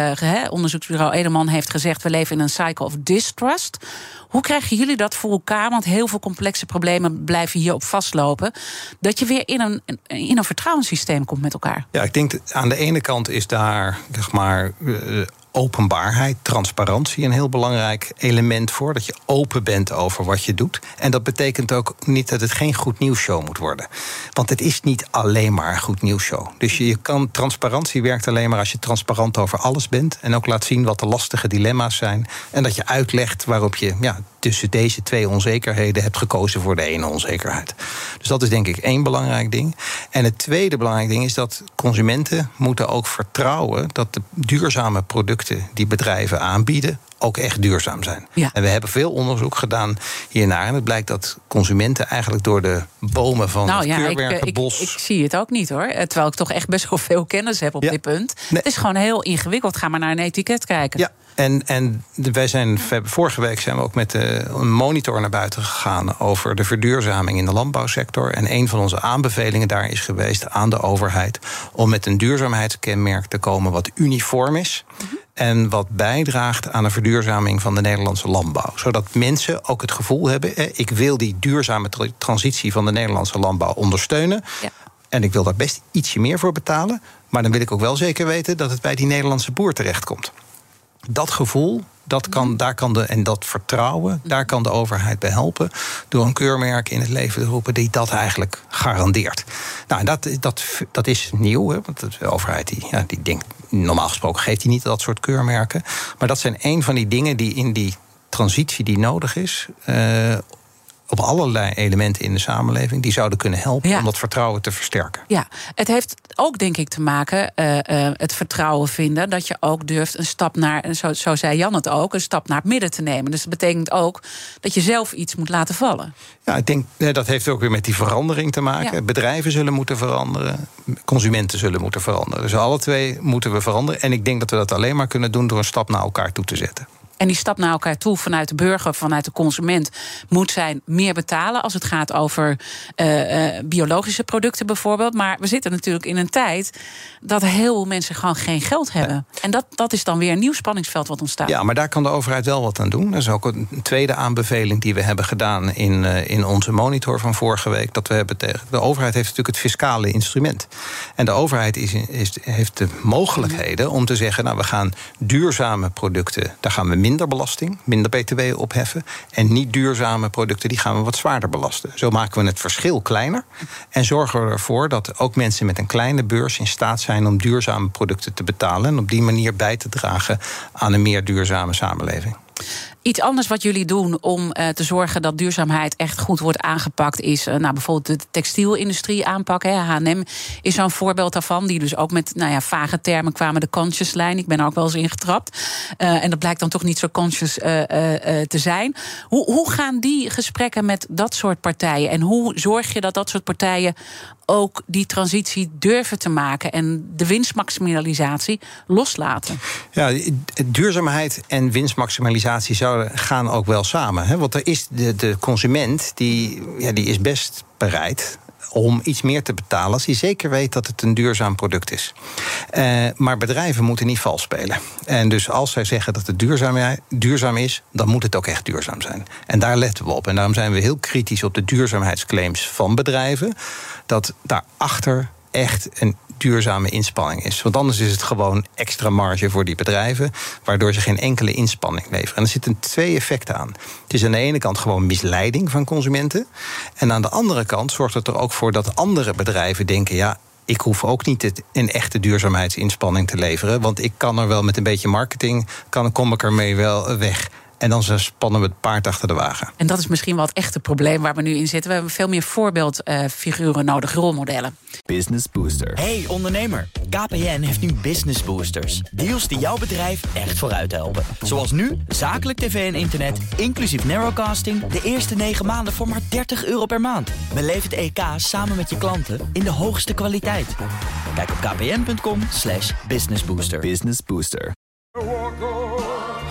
onderzoeksbureau Edelman heeft gezegd, we leven in een cycle of distrust. Hoe krijgen jullie dat voor elkaar? Want heel veel complexe problemen blijven hierop vastlopen. Dat je weer in een, in een vertrouwenssysteem komt met elkaar.
Ja, ik denk aan de ene kant is daar zeg maar openbaarheid, transparantie een heel belangrijk element voor. Dat je open bent over wat je doet. En dat betekent ook niet dat het geen goed nieuwsshow moet worden. Want het is niet alleen maar een goed nieuwsshow. Dus je, je kan, transparantie werkt alleen maar als je transparant over alles bent. En ook laat zien wat de lastige dilemma's zijn. En dat je uitlegt waarop je ja, tussen deze twee onzekerheden hebt gekozen voor de ene onzekerheid. Dus dat is denk ik één belangrijk ding. En het tweede belangrijk ding is dat consumenten moeten ook vertrouwen dat de duurzame producten die bedrijven aanbieden ook echt duurzaam zijn.
Ja.
En we hebben veel onderzoek gedaan hiernaar. En het blijkt dat consumenten eigenlijk door de bomen van
nou
het
ja, ik, eh, ik, ik zie het ook niet hoor. Eh, Terwijl ik toch echt best wel veel kennis heb op
Ja.
dit punt.
Nee.
Het is gewoon heel ingewikkeld. Ga maar naar een etiket kijken.
Ja, en, en wij zijn, vorige week zijn we ook met een monitor naar buiten gegaan over de verduurzaming in de landbouwsector. En een van onze aanbevelingen daar is geweest aan de overheid om met een duurzaamheidskenmerk te komen wat uniform is. En wat bijdraagt aan de verduurzaming van de Nederlandse landbouw. Zodat mensen ook het gevoel hebben: ik wil die duurzame tra- transitie van de Nederlandse landbouw ondersteunen.
Ja.
En ik wil daar best ietsje meer voor betalen. Maar dan wil ik ook wel zeker weten dat het bij die Nederlandse boer terechtkomt. Dat gevoel, dat kan, daar kan de, en dat vertrouwen, daar kan de overheid bij helpen. Door een keurmerk in het leven te roepen die dat eigenlijk garandeert. Nou, dat, dat, dat is nieuw, hè, want de overheid die, ja, die denkt, normaal gesproken geeft hij niet dat soort keurmerken. Maar dat zijn een van die dingen die in die transitie die nodig is. eh, op allerlei elementen in de samenleving, die zouden kunnen helpen
Ja.
om dat vertrouwen te versterken.
Ja, het heeft ook denk ik te maken, eh, het vertrouwen vinden, dat je ook durft een stap naar, en zo, zo zei Jan het ook, een stap naar het midden te nemen. Dus dat betekent ook dat je zelf iets moet laten vallen.
Ja, ik denk dat heeft ook weer met die verandering te maken.
Ja.
Bedrijven zullen moeten veranderen, consumenten zullen moeten veranderen. Dus alle twee moeten we veranderen. En ik denk dat we dat alleen maar kunnen doen door een stap naar elkaar toe te zetten.
En die stap naar elkaar toe vanuit de burger, vanuit de consument, moet zijn meer betalen als het gaat over eh, eh, biologische producten bijvoorbeeld. Maar we zitten natuurlijk in een tijd dat heel veel mensen gewoon geen geld hebben. En dat, dat is dan weer een nieuw spanningsveld wat ontstaat.
Ja, maar daar kan de overheid wel wat aan doen. Dat is ook een tweede aanbeveling die we hebben gedaan in, eh, in onze monitor van vorige week. Dat we hebben tegen. De overheid heeft natuurlijk het fiscale instrument. En de overheid is, is, heeft de mogelijkheden om te zeggen: Nou, we gaan duurzame producten, daar gaan we minder belasting, minder BTW opheffen. En niet duurzame producten, die gaan we wat zwaarder belasten. Zo maken we het verschil kleiner. En zorgen we ervoor dat ook mensen met een kleine beurs in staat zijn om duurzame producten te betalen. En op die manier bij te dragen aan een meer duurzame samenleving.
Iets anders wat jullie doen om eh, te zorgen dat duurzaamheid echt goed wordt aangepakt, is eh, nou, bijvoorbeeld de textielindustrie aanpakken. HM is zo'n voorbeeld daarvan, die dus ook met nou ja, vage termen kwamen, de conscious lijn. Ik ben er ook wel eens ingetrapt. Eh, en dat blijkt dan toch niet zo conscious te zijn. Hoe, hoe gaan die gesprekken met dat soort partijen? En hoe zorg je dat dat soort partijen ook die transitie durven te maken en de winstmaximalisatie loslaten?
Ja, duurzaamheid en winstmaximalisatie zouden gaan ook wel samen. Hè? Want er is de, de consument die, ja, die is best bereid om iets meer te betalen als hij zeker weet dat het een duurzaam product is. Eh, maar bedrijven moeten niet vals spelen. En dus als zij zeggen dat het duurzaam, duurzaam is, dan moet het ook echt duurzaam zijn. En daar letten we op. En daarom zijn we heel kritisch op de duurzaamheidsclaims van bedrijven. Dat daarachter echt een duurzame inspanning is. Want anders is het gewoon extra marge voor die bedrijven, waardoor ze geen enkele inspanning leveren. En er zitten twee effecten aan. Het is aan de ene kant gewoon misleiding van consumenten. En aan de andere kant zorgt het er ook voor dat andere bedrijven denken: ja. Ik hoef ook niet een echte duurzaamheidsinspanning te leveren. Want ik kan er wel met een beetje marketing, kan, kom ik ermee wel weg. En dan spannen we het paard achter de wagen.
En dat is misschien wel het echte probleem waar we nu in zitten. We hebben veel meer voorbeeldfiguren nodig, rolmodellen.
Business Booster. Hey ondernemer, KPN heeft nu Business Boosters. Deals die jouw bedrijf echt vooruit helpen. Zoals nu, zakelijk tv en internet, inclusief narrowcasting... de eerste 9 maanden voor maar 30 euro per maand. Beleef het EK samen met je klanten in de hoogste kwaliteit. Kijk op kpn.com slash businessbooster. Business Booster.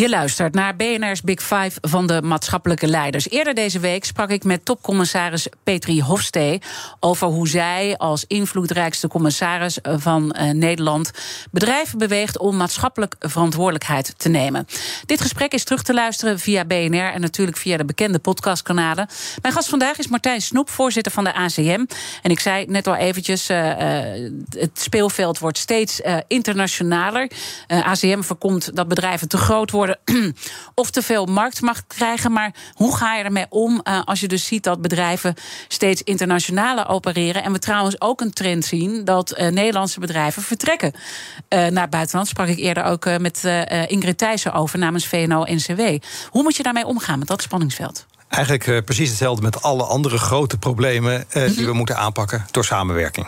Je luistert naar BNR's Big Five van de maatschappelijke leiders. Eerder deze week sprak ik met topcommissaris Petri Hofstee over hoe zij als invloedrijkste commissaris van uh, Nederland bedrijven beweegt om maatschappelijk verantwoordelijkheid te nemen. Dit gesprek is terug te luisteren via BNR en natuurlijk via de bekende podcastkanalen. Mijn gast vandaag is Martijn Snoep, voorzitter van de ACM. En ik zei net al eventjes, uh, uh, het speelveld wordt steeds internationaler. ACM voorkomt dat bedrijven te groot worden of te veel marktmacht krijgen. Maar hoe ga je ermee om uh, als je dus ziet dat bedrijven steeds internationaler opereren? En we trouwens ook een trend zien dat uh, Nederlandse bedrijven vertrekken uh, naar het buitenland. Sprak ik eerder ook met Ingrid Thijssen over namens VNO-NCW. Hoe moet je daarmee omgaan met dat spanningsveld?
Eigenlijk precies hetzelfde met alle andere grote problemen die we moeten aanpakken door samenwerking.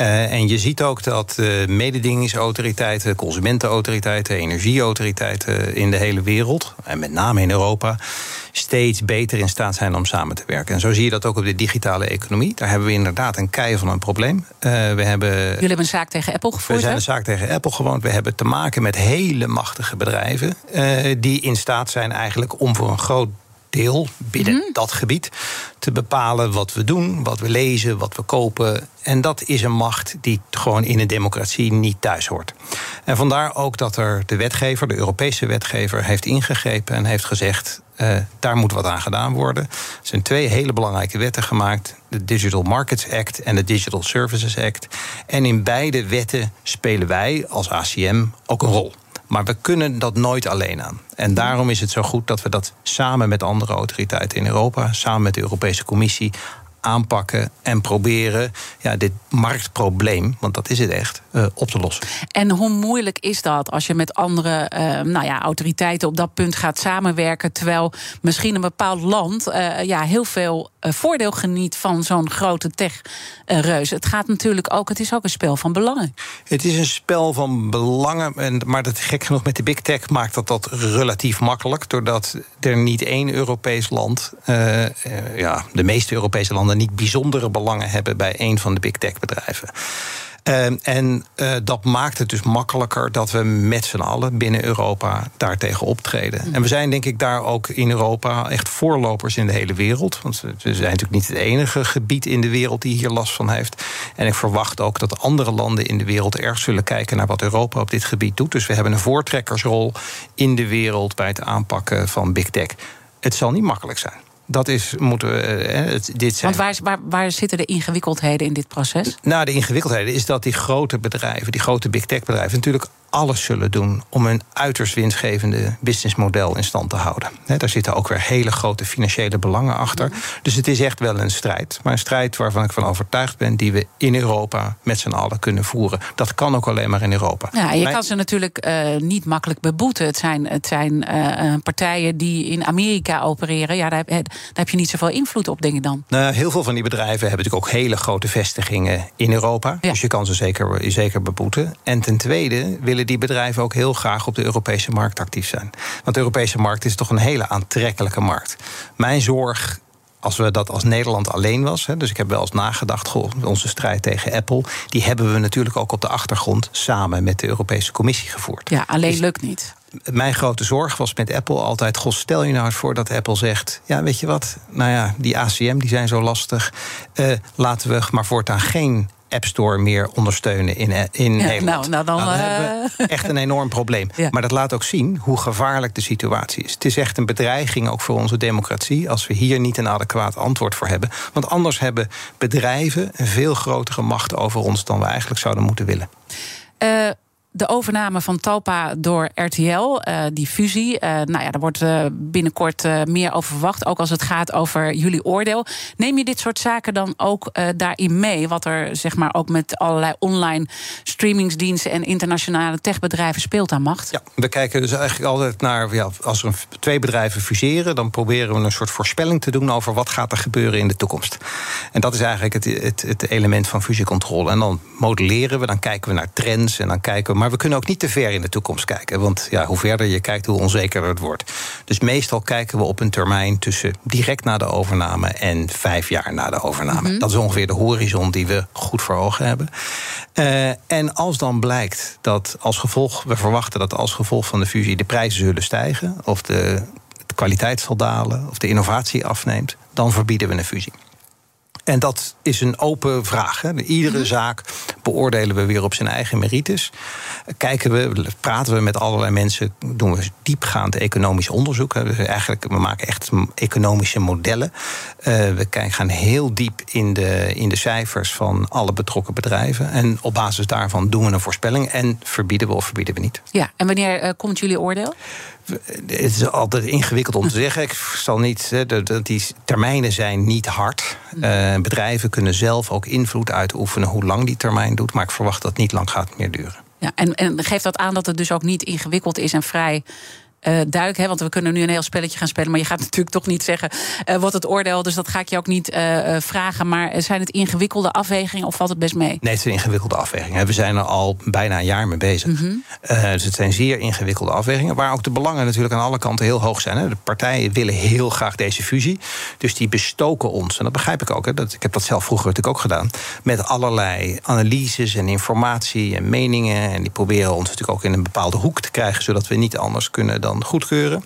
Uh, en je ziet ook dat uh, mededingingsautoriteiten, consumentenautoriteiten, energieautoriteiten in de hele wereld, en met name in Europa, steeds beter in staat zijn om samen te werken. En zo zie je dat ook op de digitale economie. Daar hebben we inderdaad een kei van een probleem. Uh, we hebben,
Jullie hebben een zaak tegen Apple gevoerd?
We zijn een zaak tegen Apple gewoond. We hebben te maken met hele machtige bedrijven die in staat zijn eigenlijk om voor een groot deel binnen mm. dat gebied te bepalen wat we doen, wat we lezen, wat we kopen. En dat is een macht die gewoon in een democratie niet thuis hoort. En vandaar ook dat er de wetgever, de Europese wetgever, heeft ingegrepen en heeft gezegd. Uh, daar moet wat aan gedaan worden. Er zijn twee hele belangrijke wetten gemaakt: de Digital Markets Act en de Digital Services Act. En in beide wetten spelen wij als ACM ook een rol. Maar we kunnen dat nooit alleen aan. En daarom is het zo goed dat we dat samen met andere autoriteiten in Europa, samen met de Europese Commissie, aanpakken en proberen ja, dit marktprobleem, want dat is het echt, uh, op te lossen.
En hoe moeilijk is dat als je met andere uh, nou ja, autoriteiten op dat punt gaat samenwerken, terwijl misschien een bepaald land uh, ja, heel veel voordeel geniet van zo'n grote tech-reus? Het gaat natuurlijk ook, het is ook een spel van belangen.
Het is een spel van belangen, en, maar dat gek genoeg met de big tech maakt dat dat relatief makkelijk, doordat er niet één Europees land, ja, de meeste Europese landen niet bijzondere belangen hebben bij een van de big tech bedrijven. Uh, en uh, dat maakt het dus makkelijker dat we met z'n allen binnen Europa daartegen optreden. Mm. En we zijn denk ik daar ook in Europa echt voorlopers in de hele wereld. Want we zijn natuurlijk niet het enige gebied in de wereld die hier last van heeft. En ik verwacht ook dat andere landen in de wereld erg zullen kijken naar wat Europa op dit gebied doet. Dus we hebben een voortrekkersrol in de wereld bij het aanpakken van big tech. Het zal niet makkelijk zijn dat is, moeten we. Eh, dit zijn.
Want waar, waar, waar, zitten de ingewikkeldheden in dit proces?
Nou, de ingewikkeldheden is dat die grote bedrijven, die grote big tech bedrijven, natuurlijk alles zullen doen om een uiterst winstgevende businessmodel in stand te houden. daar zitten ook weer hele grote financiële belangen achter. Dus het is echt wel een strijd. Maar een strijd waarvan ik van overtuigd ben, die we in Europa met z'n allen kunnen voeren. Dat kan ook alleen maar in Europa.
Ja, je kan ze natuurlijk uh, niet makkelijk beboeten. Het zijn, het zijn uh, partijen die in Amerika opereren. Ja, daar, daar, heb je niet zoveel invloed op, denk ik dan.
Nou, heel veel van die bedrijven hebben natuurlijk ook hele grote vestigingen in Europa. Ja. Dus je kan ze zeker, zeker beboeten. En ten tweede willen die bedrijven ook heel graag op de Europese markt actief zijn. Want de Europese markt is toch een hele aantrekkelijke markt. Mijn zorg als we dat als Nederland alleen was. Hè, dus ik heb wel eens nagedacht, goh, onze strijd tegen Apple, die hebben we natuurlijk ook op de achtergrond samen met de Europese Commissie gevoerd.
Ja, alleen dus lukt niet.
Mijn grote zorg was met Apple altijd: goh, stel je nou eens voor dat Apple zegt: ja, weet je wat, nou ja, die ACM die zijn zo lastig, uh, laten we maar voortaan geen App Store meer ondersteunen in, eh, in ja, Nederland.
Nou, nou dan, nou, dan
hebben we echt een enorm probleem. Ja. Maar dat laat ook zien hoe gevaarlijk de situatie is. Het is echt een bedreiging ook voor onze democratie als we hier niet een adequaat antwoord voor hebben. Want anders hebben bedrijven een veel grotere macht over ons dan we eigenlijk zouden moeten willen.
Uh, de overname van Talpa door RTL, eh, die fusie. Uh, nou ja, daar wordt uh, binnenkort meer over verwacht. Ook als het gaat over jullie oordeel. Neem je dit soort zaken dan ook daarin mee? Wat er zeg maar ook met allerlei online streamingsdiensten en internationale techbedrijven speelt aan macht?
Ja, we kijken dus eigenlijk altijd naar. Ja, als er twee bedrijven fuseren, dan proberen we een soort voorspelling te doen over wat gaat er gebeuren in de toekomst. En dat is eigenlijk het, het, het element van fusiecontrole. En dan modelleren we, dan kijken we naar trends en dan kijken we Maar we kunnen ook niet te ver in de toekomst kijken. Want ja, hoe verder je kijkt, hoe onzekerder het wordt. Dus meestal kijken we op een termijn tussen direct na de overname en vijf jaar na de overname. Dat is ongeveer de horizon die we goed voor ogen hebben. Uh, en als dan blijkt dat als gevolg, we verwachten dat als gevolg van de fusie de prijzen zullen stijgen, of de, de kwaliteit zal dalen, of de innovatie afneemt, dan verbieden we een fusie. En dat is een open vraag. Hè. Iedere mhm. zaak beoordelen we weer op zijn eigen merites. Kijken we, praten we met allerlei mensen, doen we diepgaand economisch onderzoek. Eigenlijk, we maken echt economische modellen. Uh, we gaan heel diep in de, in de cijfers van alle betrokken bedrijven. En op basis daarvan doen we een voorspelling en verbieden we of verbieden we niet.
Ja, en wanneer uh, komt jullie oordeel?
Het is altijd ingewikkeld om te zeggen. Ik zal niet, die termijnen zijn niet hard. Uh, bedrijven kunnen zelf ook invloed uitoefenen hoe lang die termijn doet. Maar ik verwacht dat het niet lang gaat meer duren.
Ja, en, en geeft dat aan dat het dus ook niet ingewikkeld is en vrij uh, duik. Hè, want we kunnen nu een heel spelletje gaan spelen. Maar je gaat natuurlijk toch niet zeggen uh, wat het oordeel. Dus dat ga ik je ook niet uh, vragen. Maar zijn het ingewikkelde afwegingen of valt het best mee?
Nee, het zijn ingewikkelde afwegingen. We zijn er al bijna een jaar mee bezig. Mm -hmm. dus het zijn zeer ingewikkelde afwegingen. Waar ook de belangen natuurlijk aan alle kanten heel hoog zijn. Hè. De partijen willen heel graag deze fusie. Dus die bestoken ons. En dat begrijp ik ook. Hè. Dat, ik heb dat zelf vroeger natuurlijk ook gedaan. Met allerlei analyses en informatie en meningen. En die proberen ons natuurlijk ook in een bepaalde hoek te krijgen. Zodat we niet anders kunnen dan dan goedkeuren.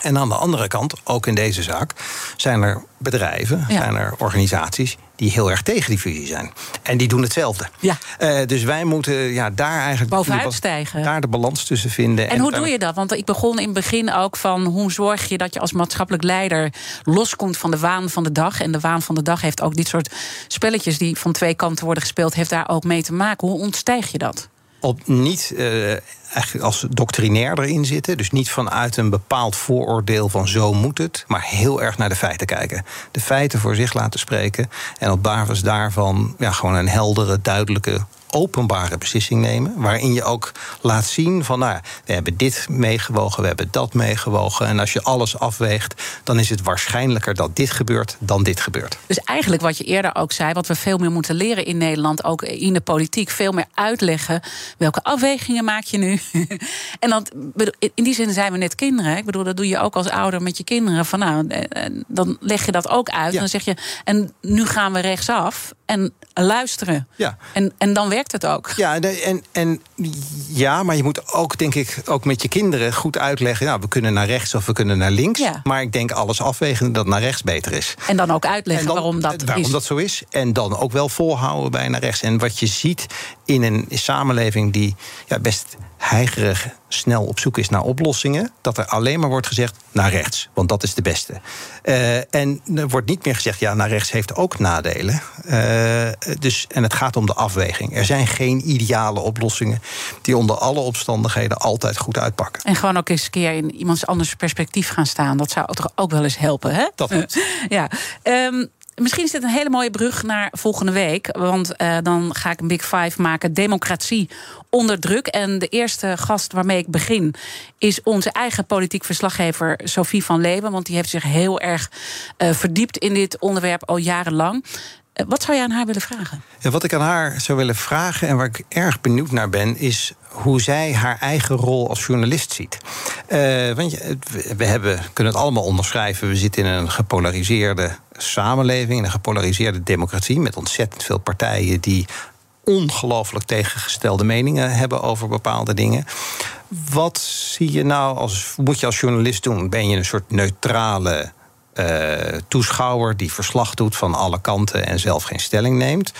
En aan de andere kant, ook in deze zaak, zijn er bedrijven, zijn er organisaties die heel erg tegen die fusie zijn. En die doen hetzelfde. Ja. Uh, dus wij moeten ja, daar eigenlijk
bovenuit stijgen.
Daar de balans tussen vinden.
En, en hoe doe je dat? Want ik begon in het begin ook van hoe zorg je dat je als maatschappelijk leider loskomt van de waan van de dag. En de waan van de dag heeft ook dit soort spelletjes die van twee kanten worden gespeeld, heeft daar ook mee te maken. Hoe ontstijg je dat?
Op niet uh, eigenlijk als doctrinair erin zitten. Dus niet vanuit een bepaald vooroordeel van zo moet het, maar heel erg naar de feiten kijken. De feiten voor zich laten spreken en op basis daarvan ja, gewoon een heldere, duidelijke openbare beslissing nemen. Waarin je ook laat zien van nou, we hebben dit meegewogen, we hebben dat meegewogen. En als je alles afweegt, dan is het waarschijnlijker dat dit gebeurt dan dit gebeurt.
Dus eigenlijk wat je eerder ook zei, wat we veel meer moeten leren in Nederland, ook in de politiek, veel meer uitleggen. Welke afwegingen maak je nu? en dan, in die zin zijn we net kinderen. Ik bedoel, dat doe je ook als ouder met je kinderen. Van nou, eh, eh, dan leg je dat ook uit. En dan zeg je, en nu gaan we rechtsaf en luisteren. Ja. En, en dan werkt het ook.
Ja, en, en ja, maar je moet ook, denk ik, ook met je kinderen goed uitleggen. Nou, we kunnen naar rechts of we kunnen naar links. Ja. Maar ik denk alles afwegen dat naar rechts beter is.
En dan ook uitleggen waarom dat
waarom
is.
dat zo is. En dan ook wel volhouden bij naar rechts. En wat je ziet in een samenleving die ja, best heigerig snel op zoek is naar oplossingen, dat er alleen maar wordt gezegd naar rechts, want dat is de beste. Uh, en er wordt niet meer gezegd, ja, naar rechts heeft ook nadelen. Uh, dus, en het gaat om de afweging. Er zijn geen ideale oplossingen die onder alle omstandigheden altijd goed uitpakken.
En gewoon ook eens een keer in iemands anders perspectief gaan staan, dat zou toch ook wel eens helpen, hè?
Dat
ja. Um, Misschien is dit een hele mooie brug naar volgende week. Want uh, dan ga ik een Big Five maken. Democratie onder druk. En de eerste gast waarmee ik begin is onze eigen politiek verslaggever Sophie van Leeuwen. Want die heeft zich heel erg uh, verdiept in dit onderwerp al jarenlang. Uh, wat zou je aan haar willen vragen?
Ja, wat ik aan haar zou willen vragen en waar ik erg benieuwd naar ben, is hoe zij haar eigen rol als journalist ziet. Uh, want we hebben, kunnen het allemaal onderschrijven. We zitten in een gepolariseerde samenleving, in een gepolariseerde democratie. met ontzettend veel partijen die ongelooflijk tegengestelde meningen hebben over bepaalde dingen. Wat zie je nou als. Moet je als journalist doen? Ben je een soort neutrale toeschouwer die verslag doet van alle kanten en zelf geen stelling neemt?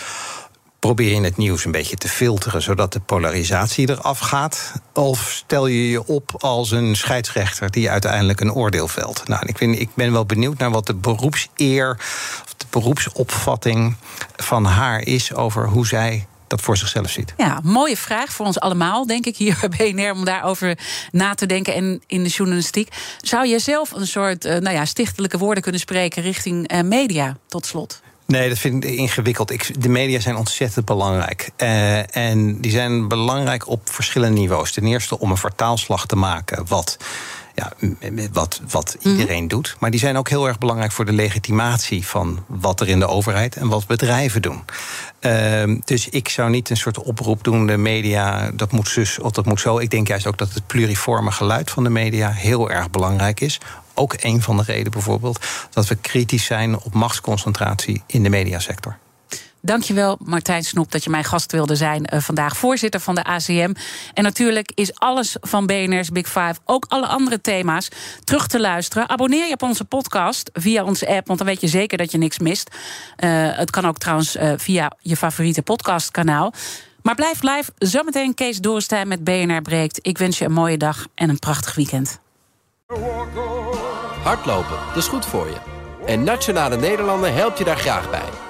Probeer je het nieuws een beetje te filteren zodat de polarisatie eraf gaat? Of stel je je op als een scheidsrechter die uiteindelijk een oordeel velt? Nou, ik, vind, ik ben wel benieuwd naar wat de beroepseer, of de beroepsopvatting van haar is over hoe zij dat voor zichzelf ziet?
Ja, mooie vraag voor ons allemaal, denk ik, hier bij BNR... om daarover na te denken en in de journalistiek. Zou je zelf een soort uh, nou ja, stichtelijke woorden kunnen spreken... richting uh, media, tot slot?
Nee, dat vind ik ingewikkeld. Ik, de media zijn ontzettend belangrijk. Uh, en die zijn belangrijk op verschillende niveaus. Ten eerste om een vertaalslag te maken wat ja, wat, wat mhm. iedereen doet. Maar die zijn ook heel erg belangrijk voor de legitimatie van wat er in de overheid en wat bedrijven doen. Ehm, dus ik zou niet een soort oproep doen, de media, dat moet zus of dat moet zo. Ik denk juist ook dat het pluriforme geluid van de media heel erg belangrijk is. Ook een van de redenen bijvoorbeeld dat we kritisch zijn op machtsconcentratie in de mediasector.
Dankjewel, Martijn Snoep, dat je mijn gast wilde zijn uh, vandaag. Voorzitter van de ACM. En natuurlijk is alles van BNR's Big Five, ook alle andere thema's, terug te luisteren. Abonneer je op onze podcast via onze app, want dan weet je zeker dat je niks mist. Uh, het kan ook trouwens uh, via je favoriete podcastkanaal. Maar blijf live. Zometeen Kees Dorenstein met BNR breekt. Ik wens je een mooie dag en een prachtig weekend.
Hardlopen, dat is goed voor je. En Nationale Nederlanden helpt je daar graag bij.